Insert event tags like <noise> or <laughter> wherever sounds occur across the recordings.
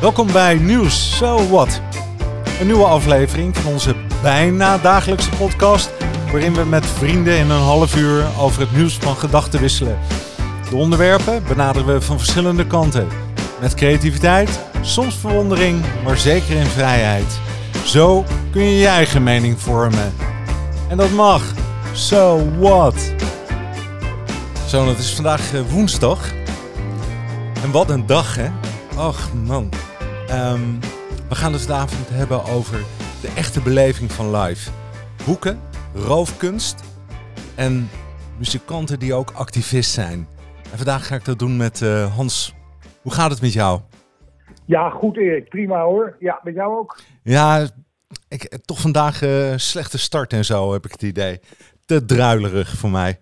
Welkom bij Nieuws So What. Een nieuwe aflevering van onze bijna dagelijkse podcast, waarin we met vrienden in een half uur over het nieuws van gedachten wisselen. De onderwerpen benaderen we van verschillende kanten. Met creativiteit, soms verwondering, maar zeker in vrijheid. Zo kun je je eigen mening vormen. En dat mag. So what? Zo, het is vandaag eh, woensdag. En wat een dag, hè? Och man. Ehm, we gaan het vanavond hebben over de echte beleving van live. Boeken, roofkunst en muzikanten die ook activist zijn. En vandaag ga ik dat doen met uh, Hans. Hoe gaat het met jou? Ja, goed Erik. Prima hoor. Ja, met jou ook? Ja, ik, toch vandaag uh, slechte start en zo heb ik het idee. Te druilerig voor mij.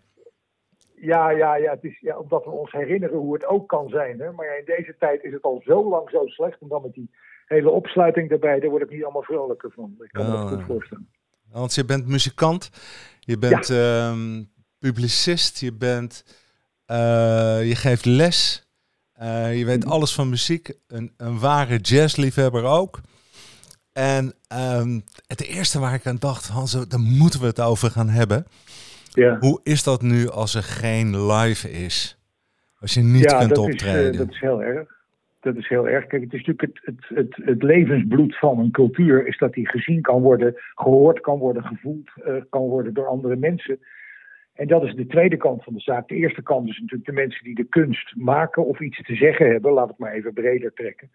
Ja, ja, ja, het is, ja, omdat we ons herinneren hoe het ook kan zijn. Hè? Maar ja, in deze tijd is het al zo lang zo slecht. En dan met die hele opsluiting erbij, daar word ik niet allemaal vrolijker van. Ik kan me dat goed voorstellen. Want je bent muzikant, je bent ehm, publicist, je, bent, uh, je geeft les. Uh, je weet mhm. alles van muziek. Een, een ware jazzliefhebber ook. En um, het eerste waar ik aan dacht, Hans, daar moeten we het over gaan hebben. Ja. Hoe is dat nu als er geen live is? Als je niet ja, kunt dat optreden? Is, uh, dat is heel erg. Dat is heel erg. Kijk, het is natuurlijk het, het, het, het, levensbloed van een cultuur, is dat die gezien kan worden, gehoord kan worden, gevoeld uh, kan worden door andere mensen. En dat is de tweede kant van de zaak. De eerste kant is natuurlijk de mensen die de kunst maken of iets te zeggen hebben. Laat het maar even breder trekken.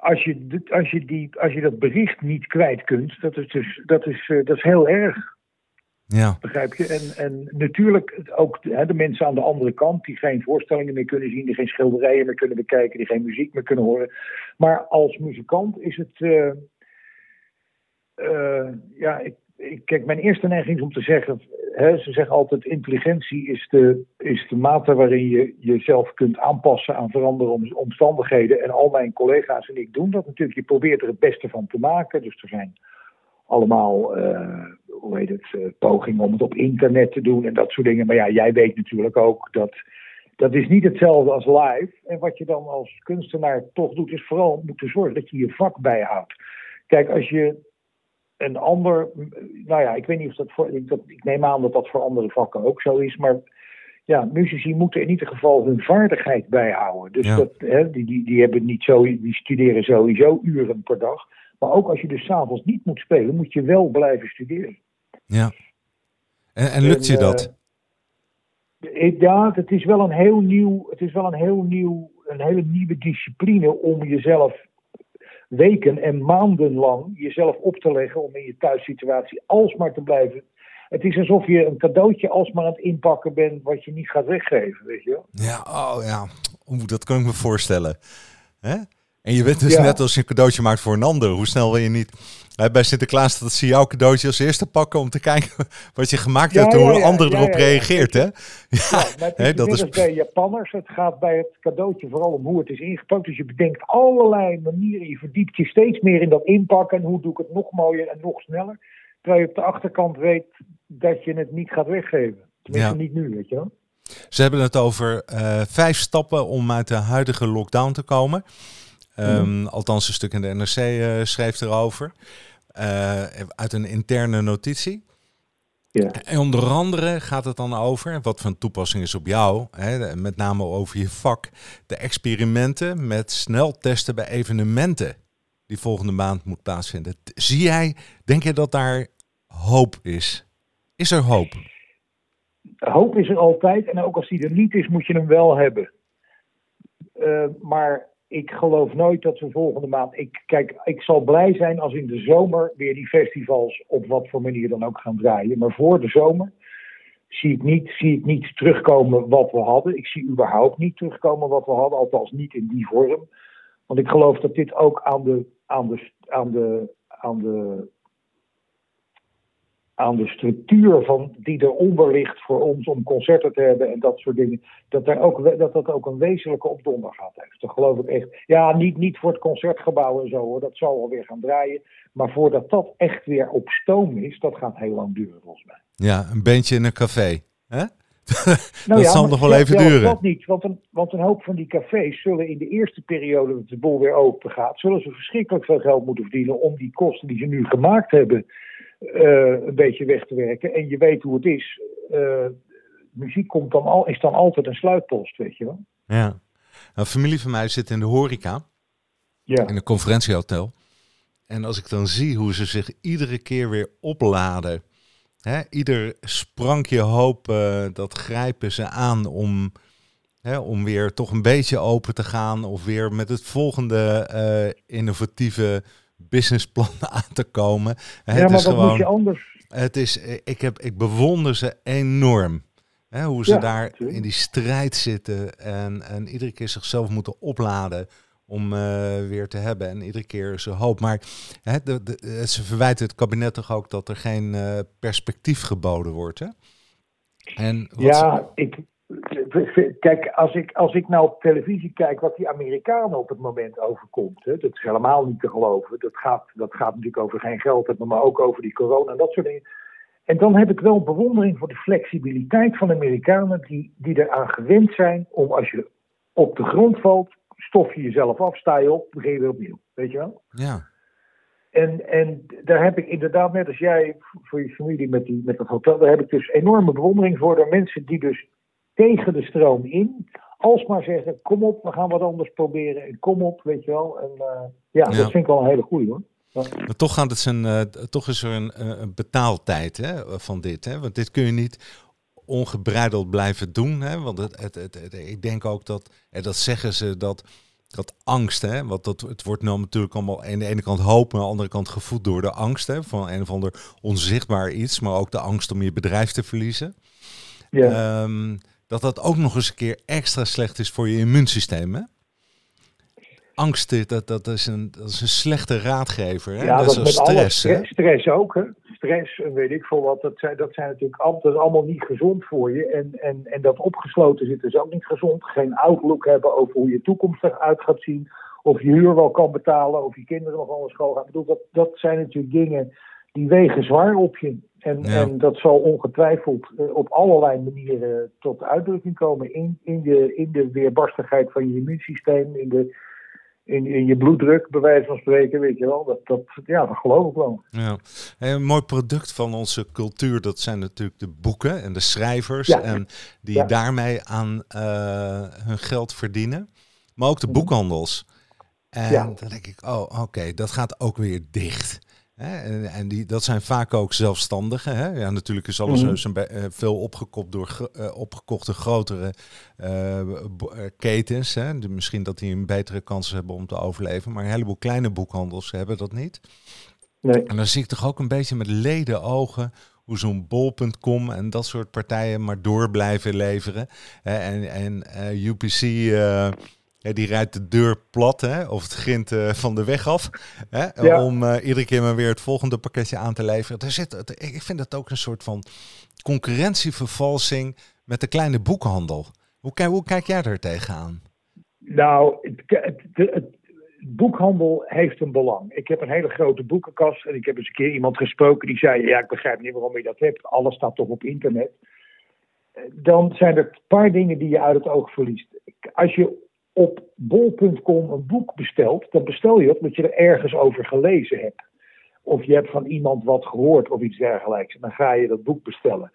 Als je, als je, die, als je dat bericht niet kwijt kunt, dat is, dus, dat is, uh, dat is heel erg. Ja. Begrijp je? En, en natuurlijk ook hè, de mensen aan de andere kant die geen voorstellingen meer kunnen zien, die geen schilderijen meer kunnen bekijken, die geen muziek meer kunnen horen. Maar als muzikant is het. Uh, uh, ja, ik, ik, kijk, mijn eerste neiging is om te zeggen. Hè, ze zeggen altijd: intelligentie is de, is de mate waarin je jezelf kunt aanpassen aan veranderende omstandigheden. En al mijn collega's en ik doen dat natuurlijk. Je probeert er het beste van te maken. Dus er zijn allemaal, uh, hoe heet het, uh, pogingen om het op internet te doen en dat soort dingen. Maar ja, jij weet natuurlijk ook dat dat is niet hetzelfde als live. En wat je dan als kunstenaar toch doet, is vooral moeten zorgen dat je je vak bijhoudt. Kijk, als je een ander, nou ja, ik weet niet of dat voor, ik, dat, ik neem aan dat dat voor andere vakken ook zo is, maar ja, muzici moeten in ieder geval hun vaardigheid bijhouden. Dus dat, hè, die, die, die, hebben niet zo, die studeren sowieso uren per dag. Maar ook als je dus s'avonds niet moet spelen, moet je wel blijven studeren. Ja. En, en lukt je dat? Uh, ja, het is wel een heel nieuw, het is wel een heel nieuw, een hele nieuwe discipline om jezelf weken en maanden lang jezelf op te leggen om in je thuissituatie alsmaar te blijven. Het is alsof je een cadeautje alsmaar aan het inpakken bent wat je niet gaat weggeven, weet je wel? Ja, oh ja, Oeh, dat kan ik me voorstellen. Hè? En je bent dus net als je een cadeautje maakt voor een ander. Hoe snel wil je niet bij Sinterklaas dat ze jouw cadeautje als eerste pakken om te <laughs> kijken wat je gemaakt hebt, hoe een ander erop reageert. Hè? Ja, het dat is bij Japanners. Het gaat bij het cadeautje vooral om hoe het is ingepakt. Dus je bedenkt allerlei manieren. Je verdiept je steeds meer in dat inpakken. En hoe doe ik het nog mooier en nog sneller. Terwijl je op de achterkant weet dat je het niet gaat weggeven. Tenminste, niet nu, weet je wel. Ze hebben het over uh, vijf stappen om uit de huidige lockdown te komen. Um, althans, een stuk in de NRC uh, schreef erover. Uh, uit een interne notitie. Ja. En onder andere gaat het dan over, wat van toepassing is op jou, hè, met name over je vak, de experimenten met sneltesten bij evenementen die volgende maand moet plaatsvinden. Zie jij, denk je dat daar hoop is? Is er hoop? Hoop is er altijd en ook als die er niet is, moet je hem wel hebben. Uh, maar ik geloof nooit dat we volgende maand. Ik, kijk, ik zal blij zijn als in de zomer weer die festivals op wat voor manier dan ook gaan draaien. Maar voor de zomer zie ik niet, zie ik niet terugkomen wat we hadden. Ik zie überhaupt niet terugkomen wat we hadden, althans niet in die vorm. Want ik geloof dat dit ook aan de, aan de, aan de, aan de aan de structuur van, die eronder ligt voor ons om concerten te hebben en dat soort dingen, dat, daar ook, dat dat ook een wezenlijke opdonder gaat heeft. Dat geloof ik echt. Ja, niet, niet voor het concertgebouw en zo hoor, dat zal alweer gaan draaien. Maar voordat dat echt weer op stoom is, dat gaat heel lang duren volgens mij. Ja, een bandje in een café. Hè? <laughs> dat zal nog wel even duren. Dat niet, want een, want een hoop van die cafés zullen in de eerste periode dat de bol weer open gaat, zullen ze verschrikkelijk veel geld moeten verdienen om die kosten die ze nu gemaakt hebben een beetje weg te werken. En je weet hoe het is. Uh, muziek komt dan al, is dan altijd een sluitpost, weet je wel. Ja. Nou, een familie van mij zit in de horeca. Ja. In een conferentiehotel. En als ik dan zie hoe ze zich iedere keer weer opladen. Hè, ieder sprankje hoop, uh, dat grijpen ze aan om, hè, om weer toch een beetje open te gaan. Of weer met het volgende uh, innovatieve businessplan <laughs> aan te komen. Ja, het maar is gewoon, moet je anders? Het is, ik, heb, ik bewonder ze enorm. Hè, hoe ze daar in die strijd zitten en, en iedere keer zichzelf moeten opladen om uh, weer te hebben. En iedere keer ze hoop. Maar hè, de, de, ze verwijten het kabinet toch ook dat er geen uh, perspectief geboden wordt. Hè? En ja, ik, Kijk, als ik, als ik nou op televisie kijk wat die Amerikanen op het moment overkomt, hè, dat is helemaal niet te geloven. Dat gaat, dat gaat natuurlijk over geen geld maar ook over die corona en dat soort dingen. En dan heb ik wel bewondering voor de flexibiliteit van Amerikanen die, die eraan gewend zijn om als je op de grond valt, stof je jezelf af, sta je op, begin je weer opnieuw. Weet je wel? Ja. En, en daar heb ik inderdaad, net als jij voor je familie met, die, met dat hotel, daar heb ik dus enorme bewondering voor. De mensen die dus tegen de stroom in. Alsmaar zeggen, kom op, we gaan wat anders proberen. En kom op, weet je wel. En uh, ja, dat vind ik wel een hele goeie hoor. Maar toch, gaat het zijn, uh, toch is er een, uh, betaaltijd hè, van dit. Hè? Want dit kun je niet ongebreideld blijven doen. Hè? Want het, het, het, ik denk ook dat, en dat zeggen ze, dat, dat angst, hè? want dat, het wordt nou natuurlijk allemaal aan de ene kant hoop, aan de andere kant gevoed door de angst hè? van een of ander onzichtbaar iets, maar ook de angst om je bedrijf te verliezen. Ja. Um, dat dat ook nog eens een keer extra slecht is voor je immuunsysteem. Hè? Angst, dat, dat, is een, dat is een slechte raadgever. Hè? Ja, dat, is stress. stress, stress ook. Hè? Stress en weet ik veel wat. Dat zijn, dat zijn natuurlijk altijd allemaal niet gezond voor je. En, en, en dat opgesloten zitten is ook niet gezond. Geen outlook hebben over hoe je toekomst eruit gaat zien. Of je huur wel kan betalen. Of je kinderen nog wel naar school gaan. Ik bedoel, dat, dat zijn natuurlijk dingen die wegen zwaar op je. En, en dat zal ongetwijfeld uh, op allerlei manieren tot uitdrukking komen. In, in, de, in de weerbarstigheid van je immuunsysteem, in, de, in, in je bloeddruk, bij wijze van spreken, weet je wel. Dat, dat, ja, dat geloof ik wel. Ja. een mooi product van onze cultuur, dat zijn natuurlijk de boeken en de schrijvers. En die daarmee aan uh, hun geld verdienen. Maar ook de mhm. boekhandels. En dan denk ik, oh oké, dat gaat ook weer dicht. En, en die, dat zijn vaak ook zelfstandigen. Hè? Ja, natuurlijk is alles mm. een, uh, veel opgekocht door uh, opgekochte grotere uh, ketens. Hè? misschien dat die een betere kans hebben om te overleven. Maar een heleboel kleine boekhandels hebben dat niet. Nee. En dan zie ik toch ook een beetje met leden ogen hoe zo'n bol.com en dat soort partijen maar door blijven leveren. en en UPC ja, die rijdt de deur plat, hè, of het grint uh, van de weg af. Hè, Om uh, iedere keer maar weer het volgende pakketje aan te leveren. Er zit, ik vind dat ook een soort van concurrentievervalsing met de kleine boekhandel. Hoe, hoe kijk jij daar tegenaan? Nou, het, het, het, boekhandel heeft een belang. Ik heb een hele grote boekenkast en ik heb eens een keer iemand gesproken die zei: Ja, ik begrijp niet waarom je dat hebt. Alles staat toch op internet. Dan zijn er een paar dingen die je uit het oog verliest. Als je op bol.com een boek bestelt, dan bestel je het omdat je er ergens over gelezen hebt. Of je hebt van iemand wat gehoord of iets dergelijks. En dan ga je dat boek bestellen.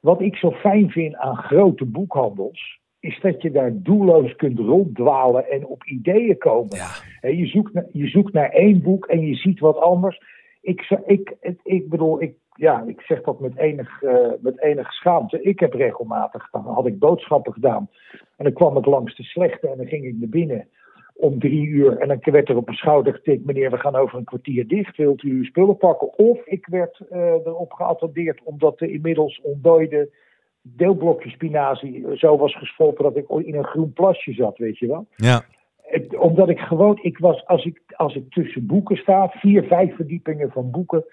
Wat ik zo fijn vind aan grote boekhandels, is dat je daar doelloos kunt ronddwalen en op ideeën komen. Ja. Je, zoekt naar, je zoekt naar één boek en je ziet wat anders. Ik, ik, ik bedoel, ik, ja, ik zeg dat met enig, uh, met enig schaamte. Ik heb regelmatig, dan had ik boodschappen gedaan. En dan kwam ik langs de slechte en dan ging ik naar binnen om drie uur. En dan werd er op mijn schouder getikt: meneer, we gaan over een kwartier dicht. Wilt u uw spullen pakken? Of ik werd uh, erop geattendeerd omdat de inmiddels ontdooide deelblokje spinazie zo was gesvolpen dat ik in een groen plasje zat, weet je wel. Ja. Omdat ik gewoon, ik was, als ik, als ik tussen boeken sta, vier, vijf verdiepingen van boeken,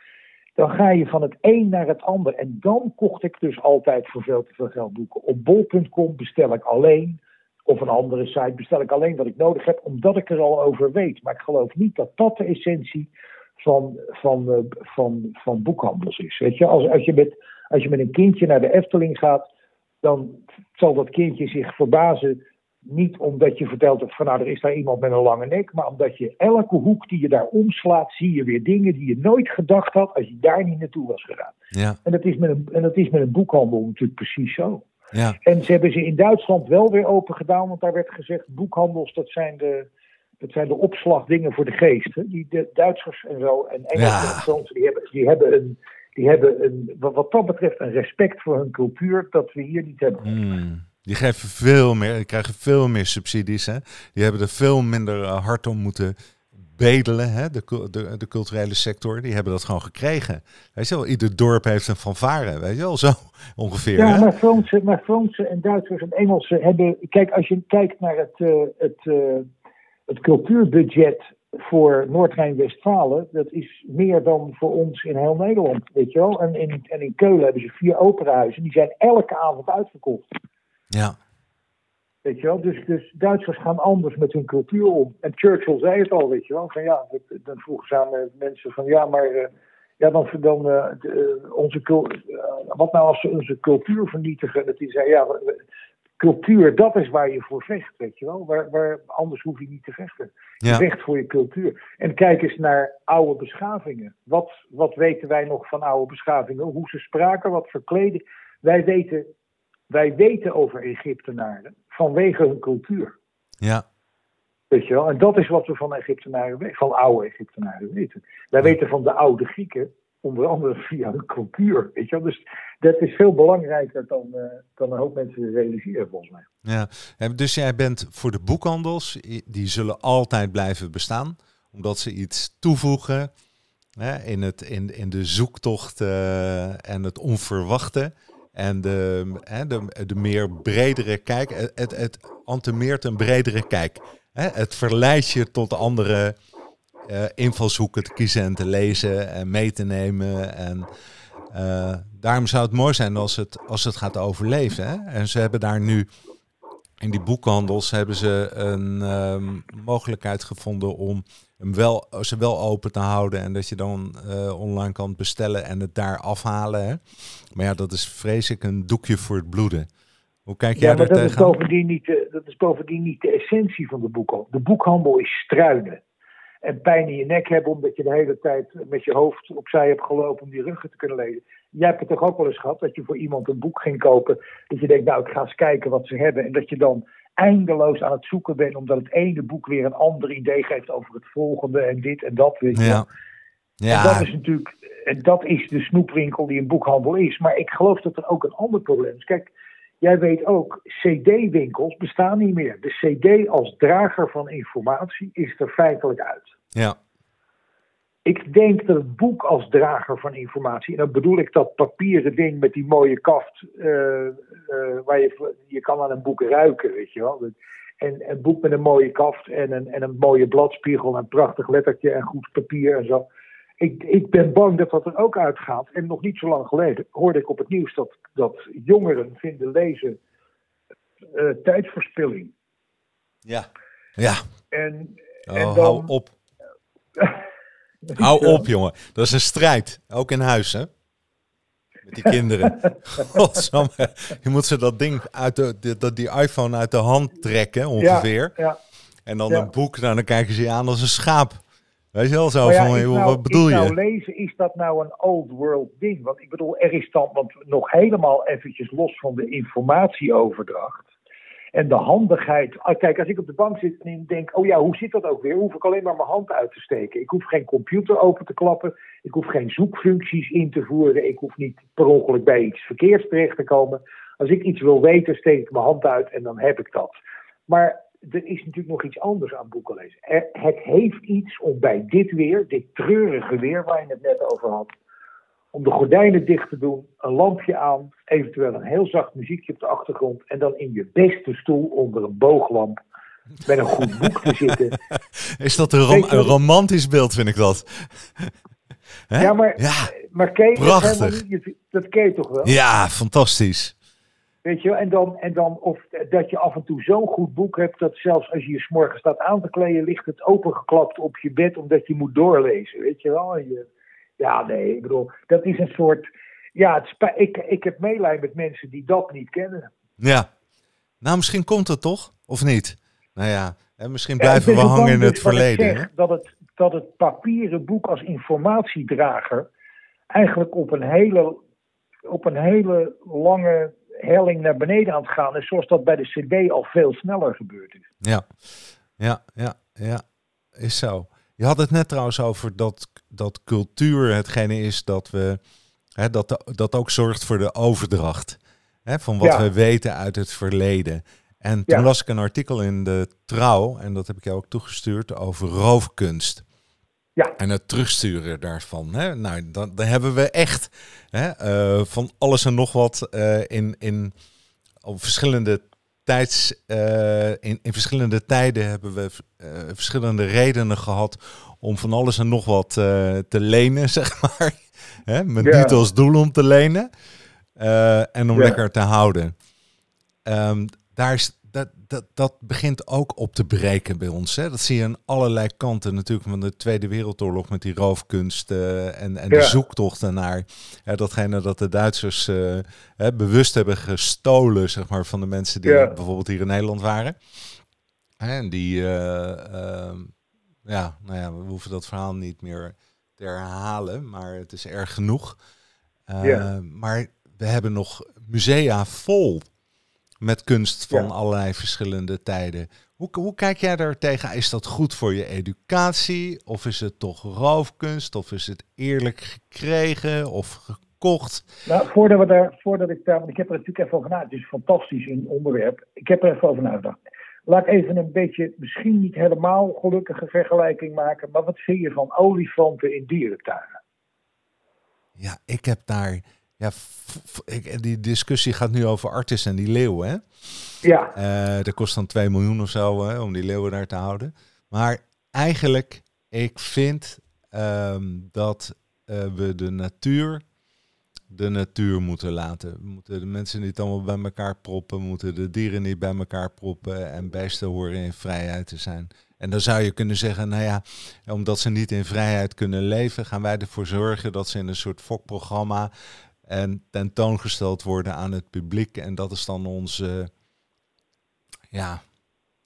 dan ga je van het een naar het ander. En dan kocht ik dus altijd voor veel te veel geld boeken. Op bol.com bestel ik alleen, of een andere site bestel ik alleen wat ik nodig heb, omdat ik er al over weet. Maar ik geloof niet dat dat de essentie van, van, uh, van, van boekhandels is. Weet je, als, als, je met, als je met een kindje naar de Efteling gaat, dan zal dat kindje zich verbazen. Niet omdat je vertelt dat van nou, er is daar iemand met een lange nek, maar omdat je elke hoek die je daar omslaat, zie je weer dingen die je nooit gedacht had als je daar niet naartoe was gegaan. Ja. En dat is met een, en dat is met een boekhandel natuurlijk precies zo. Ja. En ze hebben ze in Duitsland wel weer open gedaan, want daar werd gezegd: boekhandels, dat zijn de, dat zijn de opslagdingen voor de geest. Hè? Die de Duitsers en zo en Engelsen Ja. en Fransen, die hebben, die hebben, een, die hebben een, wat, wat dat betreft een respect voor hun cultuur dat we hier niet hebben. Hmm. Die geven veel meer, die krijgen veel meer subsidies. Hè? Die hebben er veel minder eh, hard om moeten bedelen. Hè? De, de, de culturele sector, die hebben dat gewoon gekregen. Weet je wel, ieder dorp heeft een fanfare, weet je wel, zo <laughs> ongeveer. Ja, hè? maar Fransen, maar Fransen en Duitsers en Engelsen hebben. Kijk, als je kijkt naar het, eh, het, eh, het cultuurbudget voor Noord-Rijn-Westfalen, dat is meer dan voor ons in heel Nederland, weet je wel. En in, en in Keulen hebben ze vier operahuizen, die zijn elke avond uitverkocht. Ja, Weet je wel? Dus, dus Duitsers gaan anders met hun cultuur om. En Churchill zei het al, weet je wel. Van ja, dan vroegen ze aan eh, mensen van ja, maar eh, ja, dan, dan eh, onze eh, wat nou als ze onze cultuur vernietigen? Dat die zei ja, cultuur, dat is waar je voor vecht, weet je wel. Waar, waar, anders hoef je niet te vechten. Je ja, vecht voor je cultuur. En kijk eens naar oude beschavingen. Wat, wat weten wij nog van oude beschavingen? Hoe ze spraken, wat verkleden. Wij weten, wij weten over Egyptenaren vanwege hun cultuur. ja, Weet je wel? En dat is wat we van Egyptenaren weten, van oude Egyptenaren weten. Wij weten van de oude Grieken, onder andere <laughs> via hun cultuur. Weet je wel? Dus dat is veel belangrijker dan, eh, dan een hoop mensen realiseren, volgens mij. ja. Dus jij bent voor de boekhandels, die zullen altijd blijven bestaan, omdat ze iets toevoegen hè, in, het, in, in de zoektocht eh, en het onverwachte. En de, de, de meer bredere kijk, het, het, antemeert een bredere kijk. Het verleidt je tot andere eh, invalshoeken te kiezen en te lezen en mee te nemen. En eh, daarom zou het mooi zijn als het, als het gaat overleven. Hè? En ze hebben daar nu, in die boekhandels, hebben ze een ehm, mogelijkheid gevonden om hem wel, ze wel open te houden. En dat je dan eh, online kan bestellen en het daar afhalen. Hè? Maar ja, dat is vrees ik een doekje voor het bloeden. Hoe kijk jij Ja, maar dat is, bovendien niet de, dat is bovendien niet de essentie van de boekhandel. De boekhandel is struinen. En pijn in je nek hebben omdat je de hele tijd met je hoofd opzij hebt gelopen om die ruggen te kunnen lezen. Jij hebt het toch ook wel eens gehad dat je voor iemand een boek ging kopen. Dat je denkt, nou ik ga eens kijken wat ze hebben. En dat je dan eindeloos aan het zoeken bent omdat het ene boek weer een ander idee geeft over het volgende en dit en dat. Weet je. Ja. En dat Ja, is natuurlijk, dat is de snoepwinkel die een boekhandel is. Maar ik geloof dat er ook een ander probleem is. Kijk, jij weet ook, CD-winkels bestaan niet meer. De CD als drager van informatie is er feitelijk uit. ja, Ik denk dat het boek als drager van informatie, en dan bedoel ik dat papieren ding met die mooie kaft, eh, eh, waar je, je kan aan een boek ruiken, weet je wel. En een boek met een mooie kaft en een, en een mooie bladspiegel en een prachtig lettertje en goed papier en zo. Ik, ik ben bang dat dat er ook uitgaat. En nog niet zo lang geleden hoorde ik op het nieuws dat, dat jongeren vinden lezen eh, tijdverspilling. ja, ja. En, en Oh, dan, hou op. <laughs> <laughs> Hou op, jongen. Dat is een strijd. Ook in huis, hè? Met die kinderen. <laughs> Godsamme. Je moet ze dat ding uit de, dat die iPhone uit de hand trekken, ongeveer. Ja, En dan ja. een boek, nou, dan kijken ze je aan als een schaap. Weet je wel zo ja, van, nou- wat bedoel je? nou lezen, is dat nou een old world ding? Want ik bedoel, er is dan, want nog helemaal eventjes los van de informatieoverdracht en de handigheid. Ah, Kijk, als ik op de bank zit en denk, oh ja, hoe zit dat ook weer? Hoef ik alleen maar mijn hand uit te steken. Ik hoef geen computer open te klappen. Ik hoef geen zoekfuncties in te voeren. Ik hoef niet per ongeluk bij iets verkeers terecht te komen. Als ik iets wil weten, steek ik mijn hand uit en dan heb ik dat. Maar er is natuurlijk nog iets anders aan boeken lezen. Het heeft iets om bij dit weer, dit treurige weer waar je het net over had, om de gordijnen dicht te doen, een lampje aan, eventueel een heel zacht muziekje op de achtergrond en dan in je beste stoel onder een booglamp met een goed boek te zitten. <laughs> Is dat een, rom- romantisch beeld, vind ik dat. <laughs> Hè? Ja, maar, ja. maar ken je dat Prachtig. Je- Dat ken je toch wel? ja, fantastisch. Weet je, wel? en dan, en dan of dat je af en toe zo'n goed boek hebt dat zelfs als je je 's morgens staat aan te kleden, ligt het opengeklapt op je bed omdat je moet doorlezen. Weet je wel? En je, ja, nee, ik bedoel, dat is een soort. ja, het ik, ik heb meelij met mensen die dat niet kennen. Ja. Nou, misschien komt het toch? Of niet? Nou ja, hè, misschien blijven we hangen in het verleden. zeg? Dat het, dat het papieren boek als informatiedrager eigenlijk op een hele, op een hele lange helling naar beneden aan het gaan is, zoals dat bij de CD al veel sneller gebeurd is. Ja, ja, ja, ja. Is zo. Je had het net trouwens over dat, dat cultuur hetgene is dat we. Hè, dat, dat ook zorgt voor de overdracht. Hè, van wat Ja. we weten uit het verleden. En toen Ja. las ik een artikel in de Trouw, en dat heb ik jou ook toegestuurd, over roofkunst. Ja. En het terugsturen daarvan. Hè? Nou, dan, dan hebben we echt hè, eh, van alles en nog wat eh, in, in op verschillende tijds, eh, in, in verschillende tijden hebben we verschillende redenen gehad om van alles en nog wat eh, te lenen, <laughs> zeg maar. Hè? Met Ja. niet als doel om te lenen eh, en om Ja. lekker te houden. Ehm, daar is, dat, dat, dat begint ook op te breken bij ons. Hè? Dat zie je aan allerlei kanten natuurlijk van de Tweede Wereldoorlog met die roofkunst eh, en, en de zoektochten naar hè, datgene dat de Duitsers hè, bewust hebben gestolen zeg maar, van de mensen die Ja. bijvoorbeeld hier in Nederland waren. Hè, en die, eh, ehm, ja, nou ja, we hoeven dat verhaal niet meer te herhalen, maar het is erg genoeg. Eh. Maar we hebben nog musea vol met kunst van allerlei verschillende tijden. Hoe, hoe kijk jij daar tegen? Is dat goed voor je educatie? Of is het toch roofkunst? Of is het eerlijk gekregen of gekocht? Nou, voordat, we daar, voordat ik daar, want ik heb er natuurlijk even over nagedacht, het is een fantastisch in onderwerp. Ik heb er even over nagedacht. Laat ik even een beetje, misschien niet helemaal gelukkige vergelijking maken, maar wat vind je van olifanten in dierentuinen? Ja, ik heb daar. Ja, ik, die discussie gaat nu over Artis en die leeuwen. Hè? Ja, Eh, dat kost dan 2 miljoen of zo hè, om die leeuwen daar te houden. Maar eigenlijk, ik vind ehm, dat eh, we de natuur de natuur moeten laten. We moeten de mensen niet allemaal bij elkaar proppen. Moeten de dieren niet bij elkaar proppen. En beesten horen in vrijheid te zijn. En dan zou je kunnen zeggen, nou ja, omdat ze niet in vrijheid kunnen leven, gaan wij ervoor zorgen dat ze in een soort fokprogramma en tentoongesteld worden aan het publiek. En dat is dan onze ja,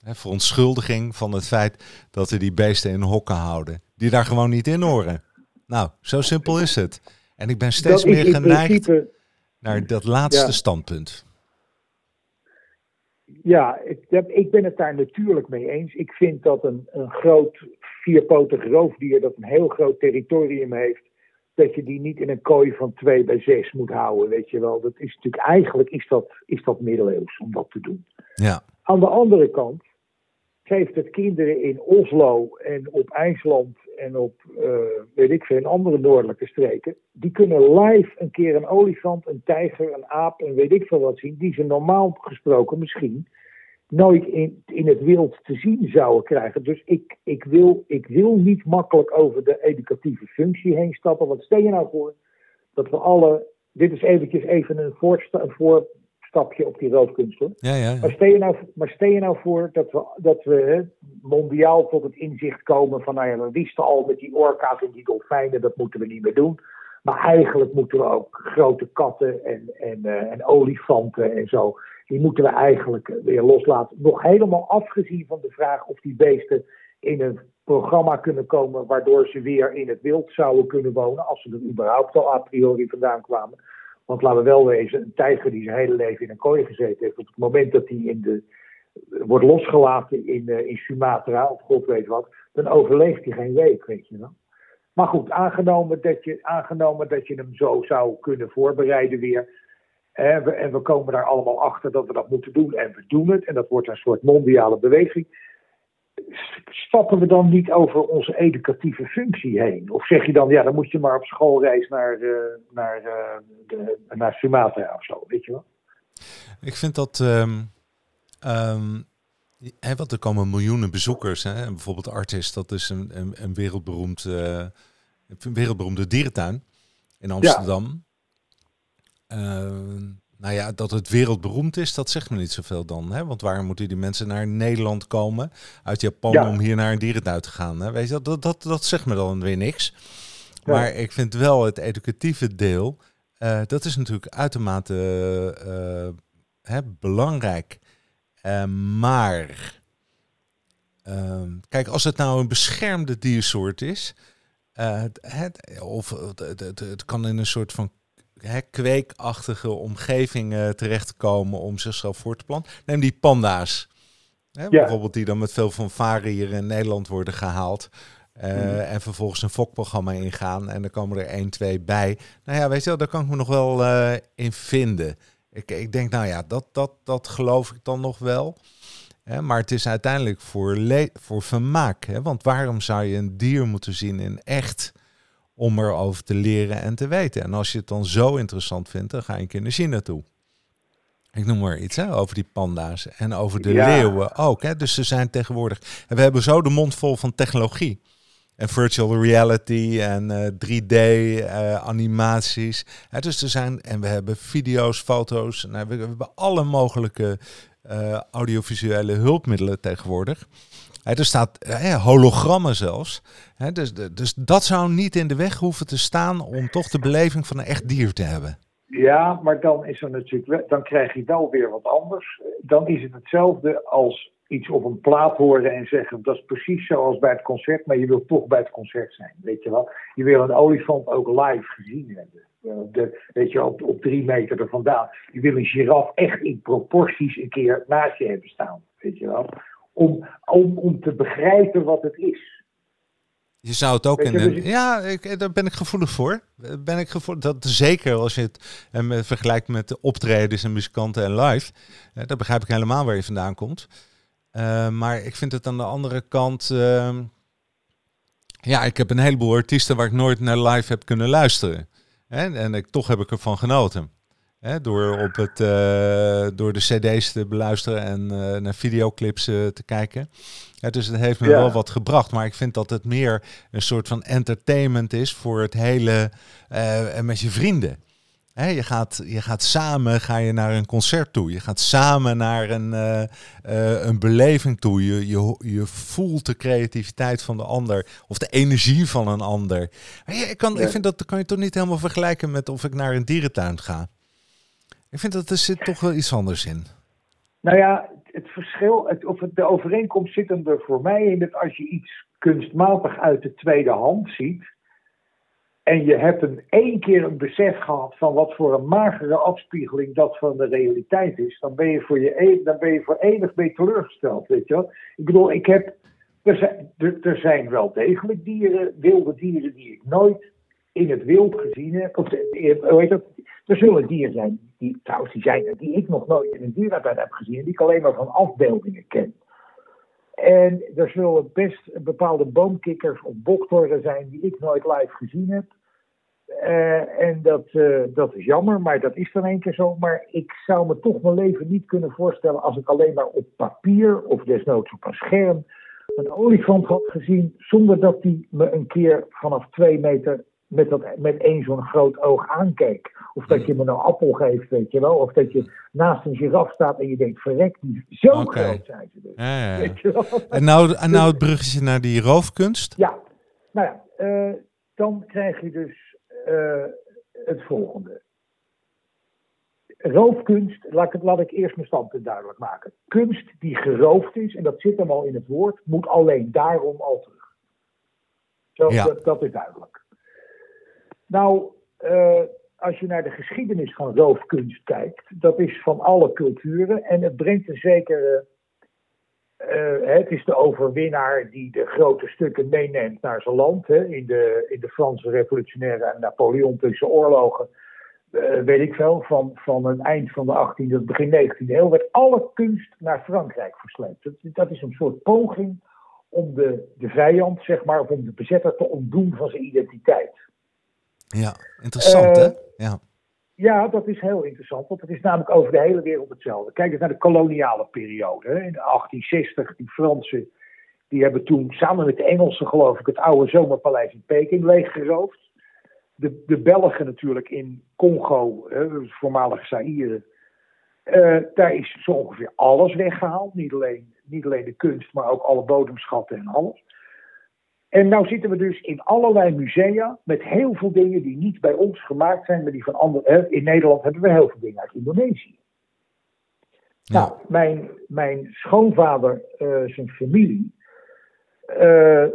verontschuldiging van het feit dat we die beesten in hokken houden. Die daar gewoon niet in horen. Nou, zo simpel is het. En ik ben steeds meer geneigd principe, naar dat laatste Ja. standpunt. ja, ik, ik ben het daar natuurlijk mee eens. Ik vind dat een, een groot vierpotig roofdier dat een heel groot territorium heeft, dat je die niet in een kooi van 2 bij 6 moet houden, weet je wel. Dat is natuurlijk, eigenlijk is dat, is dat middeleeuws om dat te doen. Ja, Aan de andere kant geeft het kinderen in Oslo en op IJsland en op, eh, weet ik veel, in andere noordelijke streken. Die kunnen live een keer een olifant, een tijger, een aap en weet ik veel wat zien. Die ze normaal gesproken misschien nooit in, in het wild te zien zouden krijgen. Dus ik, ik, wil, ik wil niet makkelijk over de educatieve functie heen stappen. Wat stel je nou voor dat we alle... Dit is eventjes even een, voorsta, een voorstapje op die roofkunst hoor. ja, ja. Maar stel je nou, maar stel je nou voor dat we, dat we mondiaal tot het inzicht komen van, nou ja, we wisten al met die orka's en die dolfijnen, dat moeten we niet meer doen. Maar eigenlijk moeten we ook grote katten en, en, eh, en olifanten en zo, die moeten we eigenlijk weer loslaten. Nog helemaal afgezien van de vraag of die beesten in een programma kunnen komen waardoor ze weer in het wild zouden kunnen wonen, als ze er überhaupt al a priori vandaan kwamen. Want laten we wel wezen, een tijger die zijn hele leven in een kooi gezeten heeft, op het moment dat hij in de, wordt losgelaten in, eh, in Sumatra, of god weet wat, dan overleeft hij geen week, weet je wel. Maar goed, aangenomen dat je, aangenomen dat je hem zo zou kunnen voorbereiden weer. En we, en we komen daar allemaal achter dat we dat moeten doen. En we doen het. En dat wordt een soort mondiale beweging. Stappen we dan niet over onze educatieve functie heen? Of zeg je dan, ja, dan moet je maar op schoolreis naar, eh, naar, eh, de, naar Sumatra of zo, weet je wel? Ik vind dat. ehm ehm, hè, want er komen miljoenen bezoekers. Hè? En bijvoorbeeld Artis, dat is een, een, een, wereldberoemd, eh, een wereldberoemde dierentuin in Amsterdam. Eh, nou ja, dat het wereldberoemd is, dat zegt me niet zoveel dan. Hè? Want waarom moeten die mensen naar Nederland komen uit Japan Ja. om hier naar een dierentuin te gaan? Hè? Weet je, dat, dat, dat, dat zegt me dan weer niks. Ja. Maar ik vind wel het educatieve deel Uh, dat is natuurlijk uitermate uh, hè, belangrijk. Uh, maar ehm, kijk, als het nou een beschermde diersoort is, het, of het, het, het, kan in een soort van hè, kweekachtige omgeving terechtkomen om zichzelf voor te planten. Neem die panda's. Hè, Bijvoorbeeld die dan met veel fanfare hier in Nederland worden gehaald. Uh, En vervolgens een fokprogramma ingaan. En dan komen er één, twee bij. Nou ja, weet je wel, daar kan ik me nog wel uh, in vinden. Ik, ik denk, nou ja, dat, dat, dat geloof ik dan nog wel. Hè, maar het is uiteindelijk voor, voor vermaak. Hè? Want waarom zou je een dier moeten zien in echt om erover te leren en te weten? En als je het dan zo interessant vindt, dan ga je een keer naar China toe. Ik noem maar iets hè, over die panda's en over de leeuwen ook. Hè. Dus ze zijn tegenwoordig. En we hebben zo de mond vol van technologie. En virtual reality en 3D-animaties. Eh, uh, dus er zijn, en we hebben video's, foto's. Nou, we, we, hebben alle mogelijke uh, audiovisuele hulpmiddelen tegenwoordig. Er staat hologrammen zelfs. dus, dus dat zou niet in de weg hoeven te staan om toch de beleving van een echt dier te hebben. Ja, maar dan is er natuurlijk, dan krijg je wel weer wat anders. Dan is het hetzelfde als iets op een plaat horen en zeggen dat is precies zoals bij het concert, maar je wilt toch bij het concert zijn, weet je wel. Je wil een olifant ook live gezien hebben. De, weet je, op, op drie meter er vandaan. Je wil een giraf echt in proporties een keer naast je hebben staan, weet je wel. Om, om, om te begrijpen wat het is. Je zou het ook in. Dus ja, ik, daar ben ik gevoelig voor. Ben ik gevoelig, dat zeker als je het eh, vergelijkt met de optredens en muzikanten en live. Eh, daar begrijp ik helemaal waar je vandaan komt. Uh, maar ik vind het aan de andere kant. Uh, ja, ik heb een heleboel artiesten waar ik nooit naar live heb kunnen luisteren. Hè? En ik, toch heb ik ervan genoten. Hè? Door, op het, uh, door de CD's te beluisteren en naar videoclips te kijken. Ja, dus het heeft me wel wat gebracht. Maar ik vind dat het meer een soort van entertainment is voor het hele. met je vrienden je, gaat, je gaat samen ga je naar een concert toe. Je gaat samen naar een, een beleving toe. Je, je, je voelt de creativiteit van de ander. Of de energie van een ander. ik, kan, ik vind dat kan je toch niet helemaal vergelijken met of ik naar een dierentuin ga. Ik vind dat er zit toch wel iets anders in. Nou ja, het verschil, of het, de overeenkomst zit er voor mij in dat als je iets kunstmatig uit de tweede hand ziet en je hebt een één keer een besef gehad van wat voor een magere afspiegeling dat van de realiteit is, dan ben je voor, je, e-, dan ben je voor eeuwig mee teleurgesteld, weet je wel. Ik bedoel, ik heb, er zijn, er, zijn wel degelijk dieren, wilde dieren die ik nooit in het wild gezien heb. Of, weet dat, er zullen dieren zijn, die, trouwens die zijn die ik nog nooit in een dierentuin heb gezien, die ik alleen maar van afbeeldingen ken. En er zullen best bepaalde boomkikkers of boktorren zijn die ik nooit live gezien heb. Uh, en dat, uh, dat is jammer, maar dat is dan een keer zo. Maar ik zou me toch mijn leven niet kunnen voorstellen als ik alleen maar op papier of desnoods op een scherm een olifant had gezien, zonder dat die me een keer vanaf twee meter met, dat, met één zo'n groot oog aankeek. Of dat je me een appel geeft, weet je wel. Of dat je naast een giraf staat en je denkt, verrek, die zo groot zijn ze dus. Ja, ja. Weet je wel? En nou, <laughs> en nou het bruggetje naar die roofkunst? Ja, nou ja, uh, dan krijg je dus uh, het volgende. Roofkunst, laat ik, laat ik eerst mijn standpunt duidelijk maken. Kunst die geroofd is, en dat zit hem al in het woord, moet alleen daarom al terug. Zo, ja. dat, dat is duidelijk. Nou, uh, als je naar de geschiedenis van roofkunst kijkt, dat is van alle culturen en het brengt een zekere. Uh, het is de overwinnaar die de grote stukken meeneemt naar zijn land. Hè, in, de, in de Franse revolutionaire en Napoleontische oorlogen. Weet ik veel, van, van het eind van de 18e tot begin 19e eeuw werd alle kunst naar Frankrijk versleept. Dat, dat is een soort poging om de, de vijand, zeg maar, of om de bezetter te ontdoen van zijn identiteit. Ja, interessant hè? Eh, ja. Ja, dat is heel interessant, want het is namelijk over de hele wereld hetzelfde. Kijk eens naar de koloniale periode. Hè. In 1860, die Fransen, die hebben toen samen met de Engelsen, geloof ik, het oude zomerpaleis in Peking leeggeroofd. De, de Belgen natuurlijk in Congo, hè, het voormalige Zaire. Uh, daar is zo ongeveer alles weggehaald. Niet alleen, niet alleen de kunst, maar ook alle bodemschatten en alles. En nou zitten we dus in allerlei musea met heel veel dingen die niet bij ons gemaakt zijn, maar die van anderen. In Nederland hebben we heel veel dingen uit Indonesië. Ja. Nou, mijn, mijn schoonvader, eh, zijn familie, eh,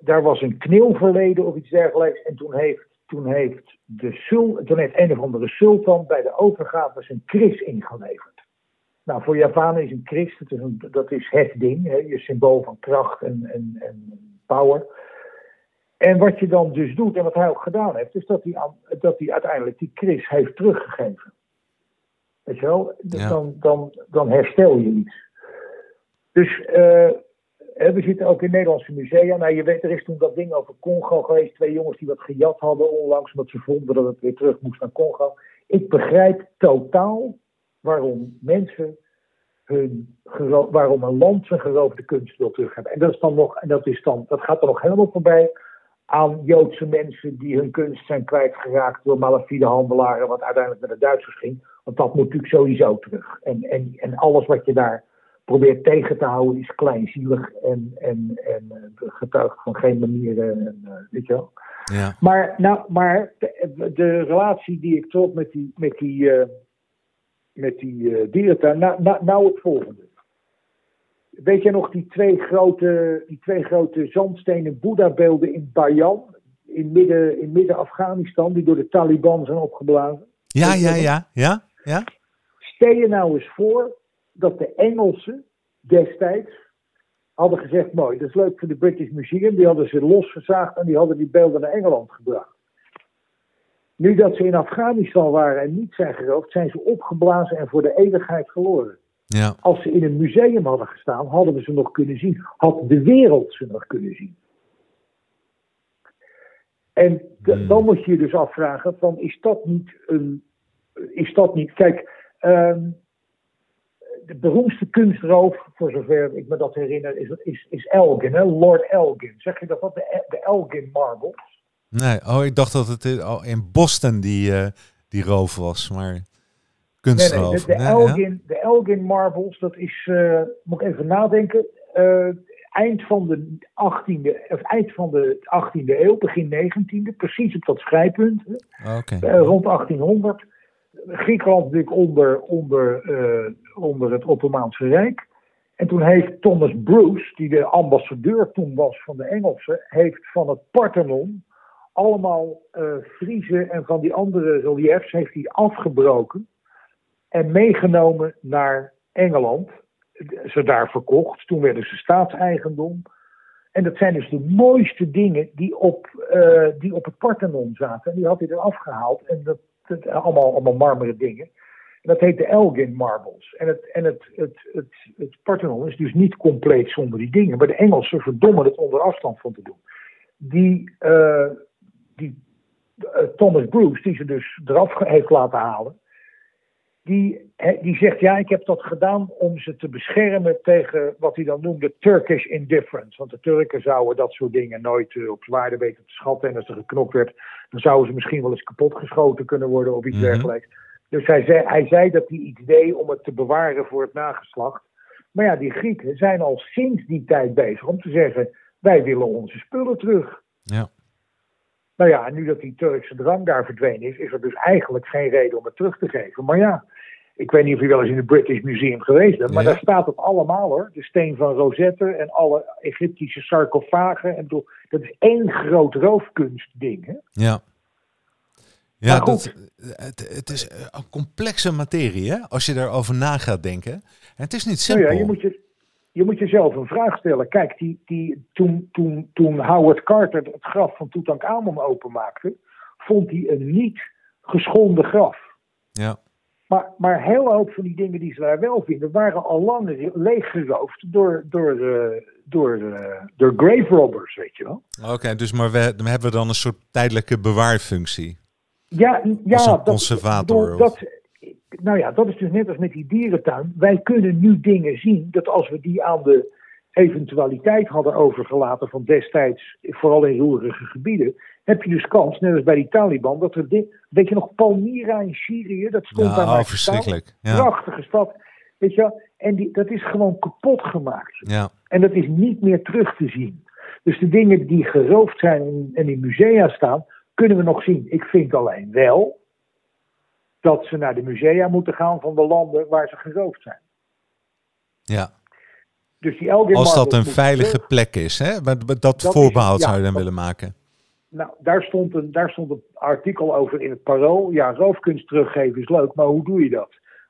daar was een knil verleden of iets dergelijks. En toen heeft, toen heeft, de sul, toen heeft een of andere sultan bij de overgave zijn kris ingeleverd. Nou, voor Javanen is een kris, dat is, een, dat is het ding, hè, je symbool van kracht en, en, en power. En wat je dan dus doet, en wat hij ook gedaan heeft, is dat hij, dat hij uiteindelijk die kris heeft teruggegeven. Weet je wel? Dus Ja. dan, dan, dan herstel je iets. Dus eh, we zitten ook in Nederlandse musea. Nou, je weet, er is toen dat ding over Congo geweest. Twee jongens die wat gejat hadden onlangs, omdat ze vonden dat het weer terug moest naar Congo. Ik begrijp totaal waarom mensen hun waarom een land zijn geroofde kunst wil terug hebben. En dat is dan nog, en dat is dan, dat gaat er nog helemaal voorbij aan Joodse mensen die hun kunst zijn kwijtgeraakt door malafide handelaren, wat uiteindelijk met de Duitsers ging. Want dat moet natuurlijk sowieso terug. En, en, en alles wat je daar probeert tegen te houden is kleinzielig en, en, en eh, getuigt van geen manieren. En, eh, weet je wel. Ja. Maar, nou, maar de, de relatie die ik trok met die, met die, eh, met die eh, dierentuin, nou, nou, nou het volgende. Weet je nog die twee grote, die twee grote zandstenen Boeddha-beelden in Bayan, in midden, in midden Afghanistan, die door de Taliban zijn opgeblazen? Ja, ja, ja, ja, ja. Stel je nou eens voor dat de Engelsen destijds hadden gezegd: mooi, dat is leuk voor de British Museum. Die hadden ze losgezaagd en die hadden die beelden naar Engeland gebracht. Nu dat ze in Afghanistan waren en niet zijn geroofd, zijn ze opgeblazen en voor de eeuwigheid verloren. Ja, Als ze in een museum hadden gestaan, hadden we ze nog kunnen zien. Had de wereld ze nog kunnen zien. En Hmm. dan moet je je dus afvragen: van, is dat niet een. Is dat niet. Kijk, ehm, de beroemdste kunstroof, voor zover ik me dat herinner, is, is, is Elgin, hè? Lord Elgin. Zeg je dat wat? De, de Elgin Marbles. Nee. Oh, ik dacht dat het in- oh, in Boston die, eh, die roof was, maar Nee, nee, kunstroof. de, de, Nee, ja? Elgin, de Elgin Marbles, dat is, eh, moet ik even nadenken, eh, eind van de 18e, of eind van de 18e eeuw, begin 19e, precies op dat schrijpunt, rond 1800. Griekenland natuurlijk onder, onder, onder het Ottomaanse Rijk. En toen heeft Thomas Bruce, die de ambassadeur toen was van de Engelsen, heeft van het Parthenon allemaal eh Friese en van die andere reliefs heeft hij afgebroken en meegenomen naar Engeland. Ze daar verkocht. Toen werden ze staatseigendom. En dat zijn dus de mooiste dingen die op, eh, die op het Parthenon zaten. En die had hij er afgehaald. En dat, dat, allemaal, allemaal marmeren dingen. En dat heet de Elgin Marbles. En, het, en het, het, het, het Parthenon is dus niet compleet zonder die dingen. Maar de Engelsen verdommen het onder afstand van te doen. Die, eh, die eh, Thomas Bruce, die ze dus eraf heeft laten halen die, die zegt, ja, ik heb dat gedaan om ze te beschermen tegen wat hij dan noemde Turkish indifference. Want de Turken zouden dat soort dingen nooit eh, op zwaarde weten te schatten. En als er geknokt werd, dan zouden ze misschien wel eens kapotgeschoten kunnen worden of iets Mhm. dergelijks. Dus hij zei, hij zei dat hij iets deed om het te bewaren voor het nageslacht. Maar ja, die Grieken zijn al sinds die tijd bezig om te zeggen, wij willen onze spullen terug. Ja. Nou ja, nu dat die Turkse drang daar verdwenen is, is er dus eigenlijk geen reden om het terug te geven. Maar ja, ik weet niet of je wel eens in het British Museum geweest bent, maar Ja. daar staat het allemaal hoor. De steen van Rosette en alle Egyptische sarcofagen. En bedoel, dat is één groot roofkunstding. Hè? Ja. Ja, dat, het, het is een complexe materie, hè? Als je daarover na gaat denken. En het is niet Nou simpel. ja, je moet, je, je moet jezelf een vraag stellen. Kijk, die, die, toen, toen, toen Howard Carter het graf van Tutankhamon openmaakte, vond hij een niet geschonden graf. Ja. Maar, maar heel hoop van die dingen die ze daar wel vinden, waren al lang leeggeroofd door, door, eh, door, eh, door grave robbers, weet je wel. Oké, dus maar we, hebben we dan een soort tijdelijke bewaarfunctie. Ja, ja Als een dat, conservator, dat, nou ja, dat is dus net als met die dierentuin. Wij kunnen nu dingen zien dat als we die aan de eventualiteit hadden overgelaten van destijds, vooral in roerige gebieden, heb je dus kans, net als bij die Taliban, dat er dit, weet je nog, Palmyra in Syrië, dat stond daar Ja, oh, verschrikkelijk. Ja. Prachtige stad, weet je wel. En die, dat is gewoon kapot gemaakt. Ja. En dat is niet meer terug te zien. Dus de dingen die geroofd zijn en in musea staan, kunnen we nog zien. Ik vind alleen wel dat ze naar de musea moeten gaan van de landen waar ze geroofd zijn. Ja. Dus die Elgin Als dat een veilige terug. plek is, hè? Maar Dat, Dat is- voorbehoud ja, zou je dan dat- willen maken. Nou, daar stond, een, daar stond een artikel over in het Parool. Ja, roofkunst teruggeven is leuk, maar hoe doe je dat?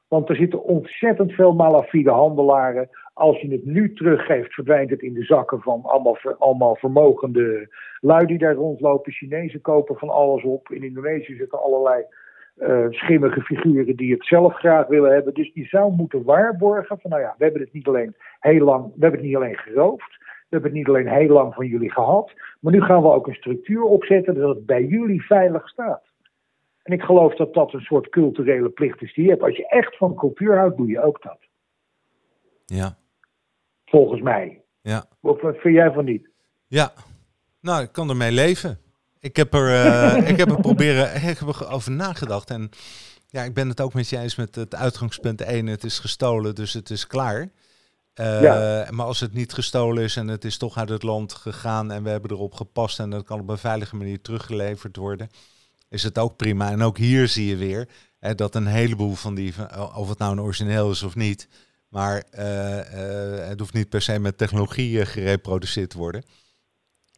Want er zitten ontzettend veel malafide handelaren. Als je het nu teruggeeft, verdwijnt het in de zakken van allemaal, allemaal vermogende lui die daar rondlopen. Chinezen kopen van alles op. In Indonesië zitten allerlei eh, schimmige figuren die het zelf graag willen hebben. Dus je zou moeten waarborgen van, nou ja, we hebben het niet alleen heel lang, we hebben het niet alleen geroofd. We hebben het niet alleen heel lang van jullie gehad. Maar nu gaan we ook een structuur opzetten dat het bij jullie veilig staat. En ik geloof dat dat een soort culturele plicht is die je hebt. Als je echt van cultuur houdt, doe je ook dat. Ja, Volgens mij. ja. Of wat vind jij van niet? Ja, nou, ik kan ermee leven. Ik heb er, eh, <laughs> ik heb er proberen, ik heb er over nagedacht. En ja, ik ben het ook met je eens met het uitgangspunt 1. Het is gestolen, dus het is klaar. Eh, Ja. Maar als het niet gestolen is en het is toch uit het land gegaan en we hebben erop gepast en dat kan op een veilige manier teruggeleverd worden, is het ook prima. En ook hier zie je weer hè, dat een heleboel van die, of het nou een origineel is of niet, maar eh, het hoeft niet per se met technologie gereproduceerd te worden.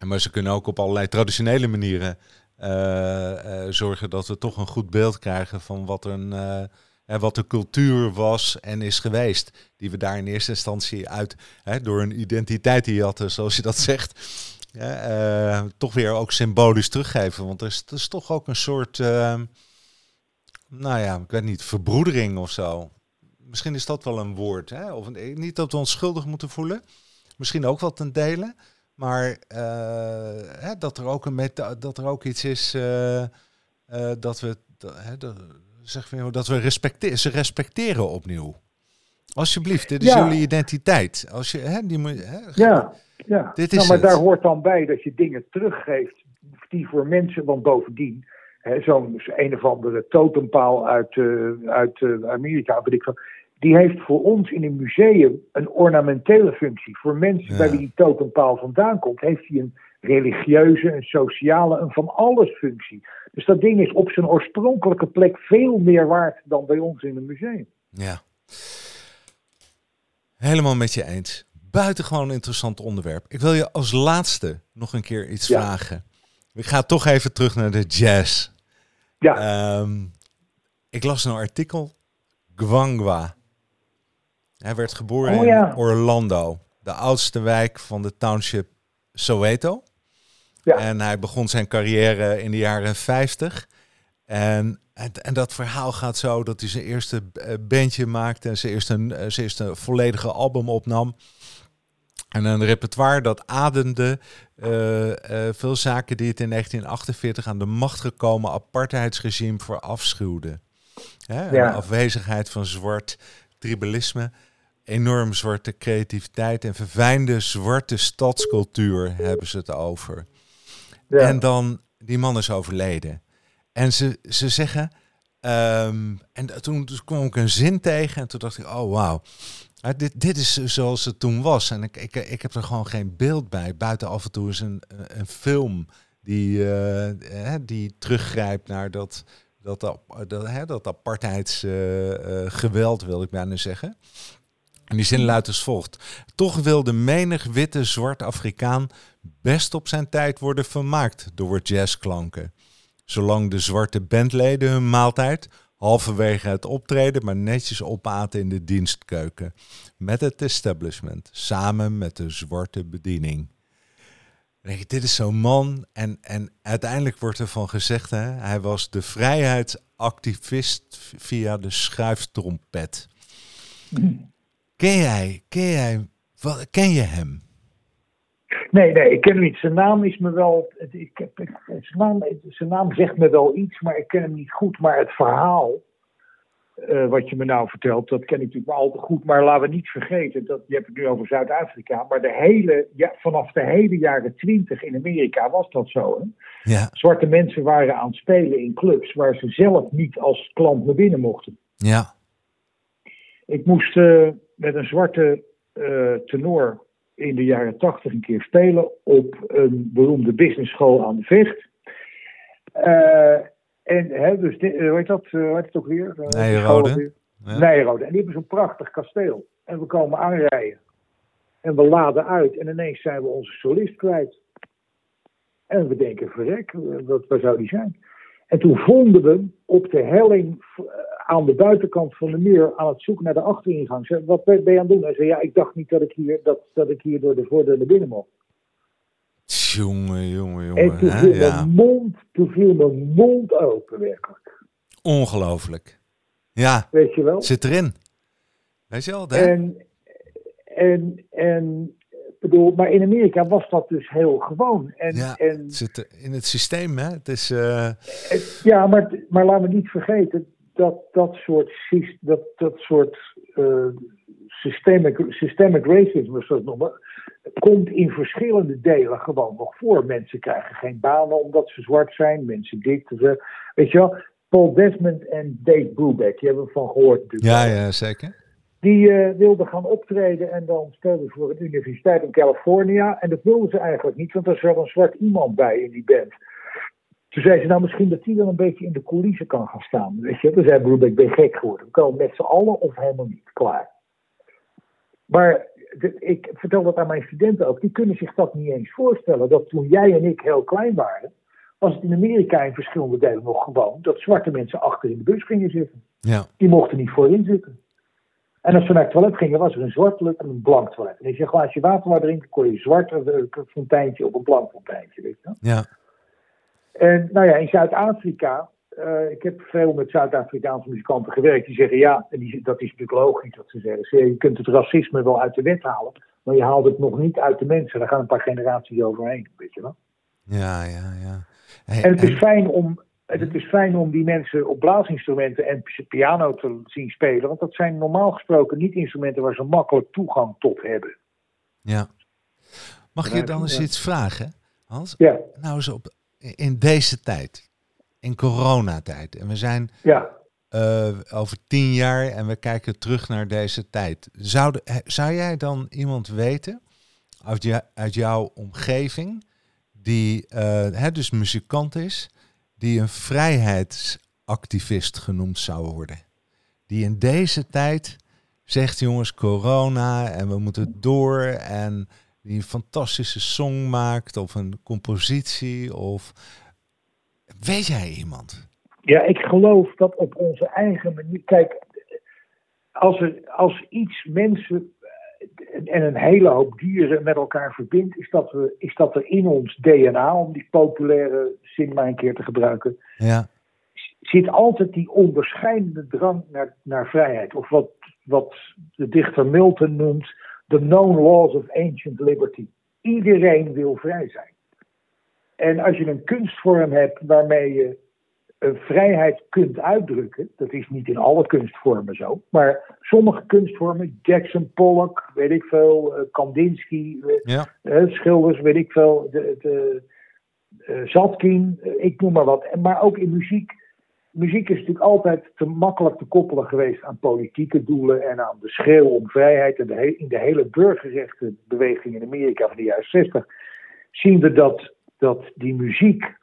Maar ze kunnen ook op allerlei traditionele manieren eh, eh, zorgen dat we toch een goed beeld krijgen van wat, een, eh, wat de cultuur was en is geweest. Die we daar in eerste instantie uit, door een identiteit die je had, zoals je dat zegt, toch weer ook symbolisch teruggeven. Want er is, er is toch ook een soort, nou ja, ik weet niet, verbroedering of zo. Misschien is dat wel een woord. Hè? Of niet dat we ons schuldig moeten voelen. Misschien ook wel ten dele. Maar eh, hè, dat, er ook een meta- dat er ook iets is eh, eh, dat we, hè, dat, zeg maar, dat we respecteren, ze respecteren opnieuw. Alsjeblieft, dit is Ja. jullie identiteit. Als je, hè, die moet, hè, Ja, ja. Dit nou, is maar het. daar hoort dan bij dat je dingen teruggeeft die voor mensen, want bovendien, hè, zo'n een of andere totempaal uit, uit Amerika, weet ik veel, die heeft voor ons in een museum een ornamentele functie. Voor mensen Ja. bij wie die totempaal vandaan komt, heeft hij een religieuze, een sociale, een van alles functie. Dus dat ding is op zijn oorspronkelijke plek veel meer waard dan bij ons in een museum. Ja. Helemaal met je eens. Buitengewoon interessant onderwerp. Ik wil je als laatste nog een keer iets Ja. vragen. Ik ga toch even terug naar de jazz. Ja, Ehm, ik las een artikel. Gwangwa. Hij werd geboren Oh, ja. in Orlando, de oudste wijk van de township Soweto. Ja. En hij begon zijn carrière in de jaren 50. En, en, en dat verhaal gaat zo dat hij zijn eerste eh, bandje maakte en zijn eerste, eh, zijn eerste volledige album opnam. En een repertoire dat ademde eh, veel zaken die het in 1948 aan de macht gekomen apartheidsregime verafschuwden. Hè, Ja. Een afwezigheid van zwart tribalisme, enorm zwarte creativiteit en verfijnde zwarte stadscultuur hebben ze het over. ja. En dan, die man is overleden. En ze, ze zeggen, ehm, en toen, toen kwam ik een zin tegen en toen dacht ik, oh wauw. Dit, dit is zoals het toen was. En ik, ik, ik heb er gewoon geen beeld bij. Buiten af en toe is een, een film die, eh, eh, die teruggrijpt naar dat, dat, dat, dat, hè, dat apartheidsgeweld, wil ik bijna zeggen. En die zin luidt als volgt. Toch wil de menig witte zwart Afrikaan best op zijn tijd worden vermaakt door jazzklanken. Zolang de zwarte bandleden hun maaltijd halverwege het optreden maar netjes opaten in de dienstkeuken. Met het establishment, samen met de zwarte bediening. Denk je, dit is zo'n man en, en uiteindelijk wordt er van gezegd, hè, hij was de vrijheidsactivist via de schuiftrompet. Ken jij, ken jij, ken je hem? Nee, nee, ik ken hem niet. Zijn naam is me wel. Ik heb, ik- zijn, naam, zijn naam zegt me wel iets, maar ik ken hem niet goed. Maar het verhaal. eh, wat je me nou vertelt, dat ken ik natuurlijk maar al te goed. Maar laten we niet vergeten, dat, je hebt het nu over Zuid-Afrika. Maar de hele, ja, vanaf de hele jaren twintig in Amerika was dat zo. Hè? Ja, Zwarte mensen waren aan het spelen in clubs waar ze zelf niet als klant naar binnen mochten. ja, Ik moest eh, met een zwarte eh, tenor in de jaren tachtig een keer spelen op een beroemde business school aan de Vecht. Uh, en hè, dus, hoe heet dat, hoe heet het ook weer? Nijrode. Ja. Nijrode. En die hebben zo'n prachtig kasteel. En we komen aanrijden. En we laden uit. En ineens zijn we onze solist kwijt. En we denken, verrek, wat, waar zou die zijn? En toen vonden we hem op de helling aan de buitenkant van de muur aan het zoeken naar de achteringang. Zei, wat ben je aan het doen? Hij zei, ja, ik dacht niet dat ik hier, dat, dat ik hier door de voordeur naar binnen mocht. Jongen, jongen, jongen. En toen viel, ja. mijn, mond, toen viel mijn mond open, werkelijk. Ongelooflijk. Ja, Weet je wel? zit erin. Weet je wel, hè? En, en, en bedoel, maar in Amerika was dat dus heel gewoon. En, ja, en, het zit in het systeem, hè? Het is... Uh... het, ja, maar, maar laten we niet vergeten dat dat soort, dat, dat soort uh, systemic, systemic racism, zoals noemen, komt in verschillende delen gewoon nog voor. Mensen krijgen geen banen omdat ze zwart zijn, mensen dit, ze, weet je wel. Paul Desmond en Dave Brubeck, die hebben we van gehoord natuurlijk. Ja, ja, zeker. Die uh, wilden gaan optreden en dan speelden voor een universiteit in California. En dat wilden ze eigenlijk niet, want er zat een zwart iemand bij in die band. Toen zei ze, nou misschien dat die dan een beetje in de coulissen kan gaan staan. Weet je, toen zei Brubeck, ben je gek geworden. We komen met z'n allen of helemaal niet. Klaar. Maar de, ik vertel dat aan mijn studenten ook. Die kunnen zich dat niet eens voorstellen. Dat toen jij en ik heel klein waren, was het in Amerika in verschillende delen nog gewoon dat zwarte mensen achter in de bus gingen zitten. Ja. Die mochten niet voorin zitten. En als ze naar het toilet gingen, was er een zwart toilet en een blank toilet. En als je een glaasje water wou drinken, kon je een zwart fonteintje op een blank fonteintje. Weet je? Ja. En nou ja, in Zuid-Afrika, uh, ik heb veel met Zuid-Afrikaanse muzikanten gewerkt. Die zeggen ja, en die, dat is natuurlijk logisch dat ze zeggen. Je kunt het racisme wel uit de wet halen, maar je haalt het nog niet uit de mensen. Daar gaan een paar generaties overheen, weet je wel. Ja, ja, ja. Hey, en het is fijn om het is fijn om die mensen op blaasinstrumenten en piano te zien spelen. Want dat zijn normaal gesproken niet instrumenten waar ze makkelijk toegang tot hebben. Ja. Mag ik je dan eens iets vragen, Hans? Ja. Nou eens op, in deze tijd, in coronatijd. En we zijn ja. uh, over tien jaar en we kijken terug naar deze tijd. Zou, de, zou jij dan iemand weten uit, je, uit jouw omgeving die uh, hè, dus muzikant is, die een vrijheidsactivist genoemd zou worden. Die in deze tijd zegt, jongens, corona en we moeten door en die een fantastische song maakt of een compositie of weet jij iemand? Ja, ik geloof dat op onze eigen manier. Kijk, als, er, als iets mensen en een hele hoop dieren met elkaar verbindt, is dat, we, is dat er in ons DNA, om die populaire zin maar een keer te gebruiken, ja. zit altijd die onderscheidende drang naar, naar vrijheid. Of wat, wat de dichter Milton noemt, the known laws of ancient liberty. Iedereen wil vrij zijn. En als je een kunstvorm hebt waarmee je een vrijheid kunt uitdrukken. Dat is niet in alle kunstvormen zo. Maar sommige kunstvormen, Jackson Pollock, weet ik veel, uh, Kandinsky, ja. uh, schilders, weet ik veel, de, de, Zatkin, ik noem maar wat. Maar ook in muziek. Muziek is natuurlijk altijd te makkelijk te koppelen geweest aan politieke doelen en aan de schreeuw om vrijheid. En de in de hele burgerrechtenbeweging in Amerika van de jaren 60 zien we dat, dat die muziek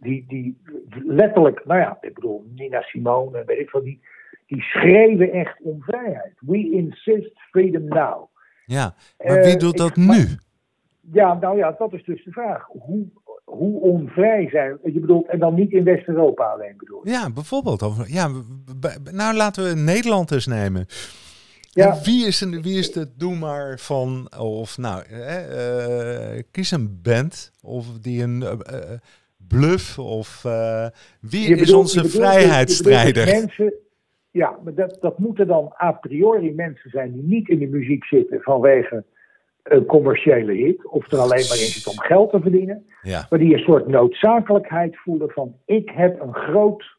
die, die letterlijk, nou ja, ik bedoel, Nina Simone, weet ik veel, die, die schreeuwen echt om vrijheid. We insist freedom now. Ja, maar wie doet dat nu? Ja, nou ja, dat is dus de vraag. Hoe, hoe onvrij zijn je bedoelt, en dan niet in West-Europa alleen bedoel Ja, bijvoorbeeld. Over, ja, nou laten we Nederland eens nemen. Ja. Wie, is een, wie is de doe maar van, of nou, eh, uh, kies een band of die een uh, bluff of uh, wie is onze bedoelt, vrijheidsstrijder? Mensen, ja, maar dat, dat moeten dan a priori mensen zijn die niet in de muziek zitten vanwege een commerciële hit of er alleen maar in zitten om geld te verdienen, Ja. maar die een soort noodzakelijkheid voelen van ik heb een groot,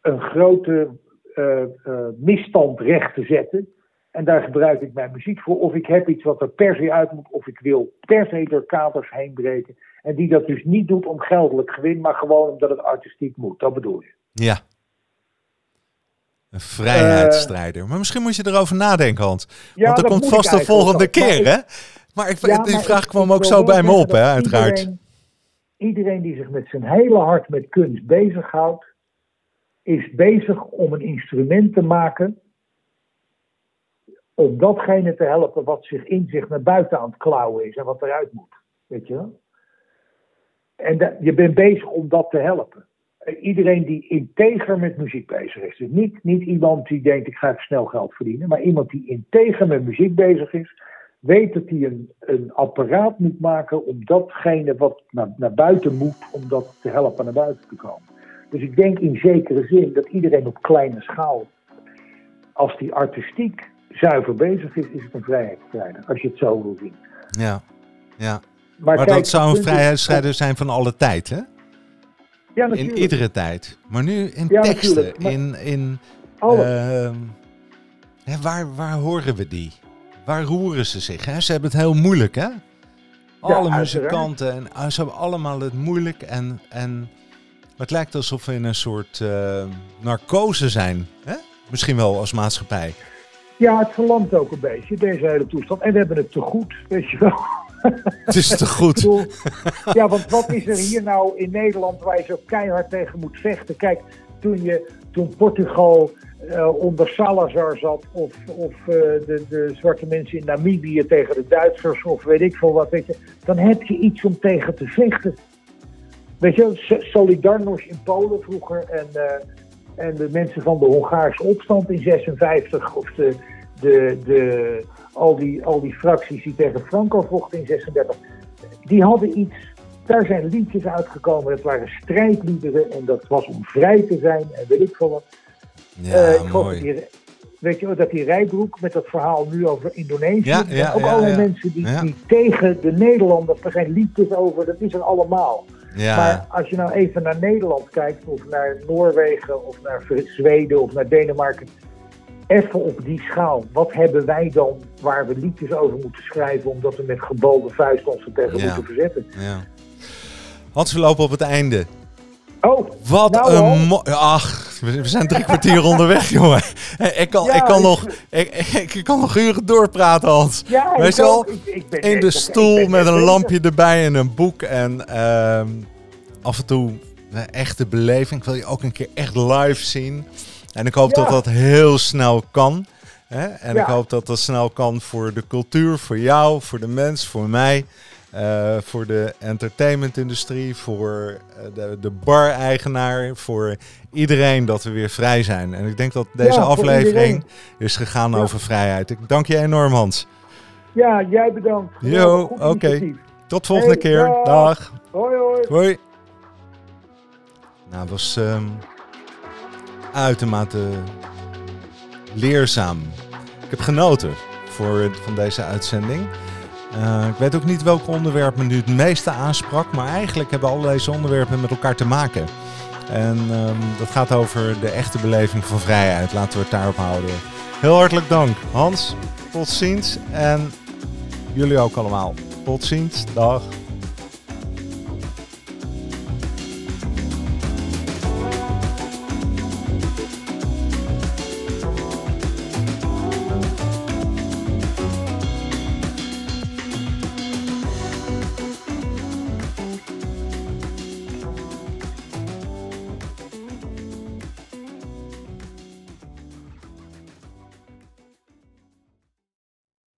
een grote uh, uh, misstand recht te zetten. En daar gebruik ik mijn muziek voor. Of ik heb iets wat er per se uit moet. Of ik wil per se door kaders heen breken. En die dat dus niet doet om geldelijk gewin. Maar gewoon omdat het artistiek moet. Dat bedoel je. Ja. Een vrijheidsstrijder. maar misschien moet je erover nadenken, Hans. Ja, Want er dat komt vast de volgende. Maar keer, ik- hè? Maar ik, Ja, die maar vraag ik- kwam ik ook zo bij me op, hè, uiteraard. Iedereen, iedereen die zich met zijn hele hart met kunst bezighoudt, is bezig om een instrument te maken om datgene te helpen wat zich in zich naar buiten aan het klauwen is en wat eruit moet. Weet je wel? En je bent bezig om dat te helpen. Iedereen die integer met muziek bezig is. Dus niet, niet iemand die denkt ik ga even snel geld verdienen. Maar iemand die integer met muziek bezig is. Weet dat hij een, een apparaat moet maken om datgene wat naar, naar buiten moet. Om dat te helpen naar buiten te komen. Dus ik denk in zekere zin dat iedereen op kleine schaal. Als die artistiek zuiver bezig is, is het een vrijheidsstrijder. Als je het zo wil zien. Ja, ja. Maar, Maar kijk, dat zou een vrijheidsstrijder zijn van alle tijd, hè? Ja, In iedere tijd. Maar nu in Ja, teksten, maar- in... in hè, waar, waar horen we die? Waar roeren ze zich? Hè? Ze hebben het heel moeilijk, hè? Alle muzikanten, en, ah, ze hebben allemaal het moeilijk. En, en het lijkt alsof we in een soort eh, narcose zijn. Hè? Misschien wel als maatschappij. Ja, het verlamt ook een beetje, deze hele toestand. En we hebben het te goed, weet je wel. Het is te goed. ja, want wat is er hier nou in Nederland waar je zo keihard tegen moet vechten? Kijk, toen, je, toen Portugal eh, onder Salazar zat, of, of eh, de, de zwarte mensen in Namibië tegen de Duitsers, of weet ik veel wat, weet je, dan heb je iets om tegen te vechten. Weet je, So- Solidarność in Polen vroeger en, eh, en de mensen van de Hongaarse opstand in 56, of de, de, de, al, die, al die fracties die tegen Franco vochten in 36, die hadden iets. Daar zijn liedjes uitgekomen, dat waren strijdliederen en dat was om vrij te zijn en weet ik veel wat. Ja, Eh, ik mooi. die, weet je dat die Rijbroek met dat verhaal nu over Indonesië. Ja, ja, ook ja, ja. mensen die, die tegen de Nederlanders, er zijn liedjes over, dat is er allemaal. Maar als je nou even naar Nederland kijkt, of naar Noorwegen, of naar Zweden, of naar Denemarken. Even op die schaal. Wat hebben wij dan waar we liedjes over moeten schrijven, omdat we met gebalde vuist ons er tegen Ja. moeten verzetten? ja. Hans, we lopen op het einde. Oh, Wat Nou, een mooi... Ach, we zijn drie kwartier <laughs> onderweg, jongen. Ik kan, Ja, ik kan, ik- nog, ik, ik, kan nog uren doorpraten, Hans. ja, Weet ik je wel, ben In de stoel ben met een lampje erbij en een boek. En ehm, af en toe een echte beleving. Ik wil je ook een keer echt live zien. En ik hoop Ja. dat dat heel snel kan. Hè? En Ja. ik hoop dat dat snel kan voor de cultuur, voor jou, voor de mens, voor mij. eh, voor de entertainmentindustrie, voor eh, de, de bar-eigenaar, voor iedereen dat we weer vrij zijn. En ik denk dat deze Ja, aflevering is gegaan Ja. over vrijheid. Ik dank je enorm, Hans. Ja, jij bedankt. Jo, oké. Tot volgende Hey, keer. dag. Dag. Hoi, hoi. Hoi. Nou, was ehm, uitermate leerzaam. Ik heb genoten voor, van deze uitzending. Eh, ik weet ook niet welk onderwerp me nu het meeste aansprak, maar eigenlijk hebben al deze onderwerpen met elkaar te maken. En ehm, dat gaat over de echte beleving van vrijheid. Laten we het daarop houden. Heel hartelijk dank, Hans. Tot ziens. En jullie ook allemaal. Tot ziens. Dag.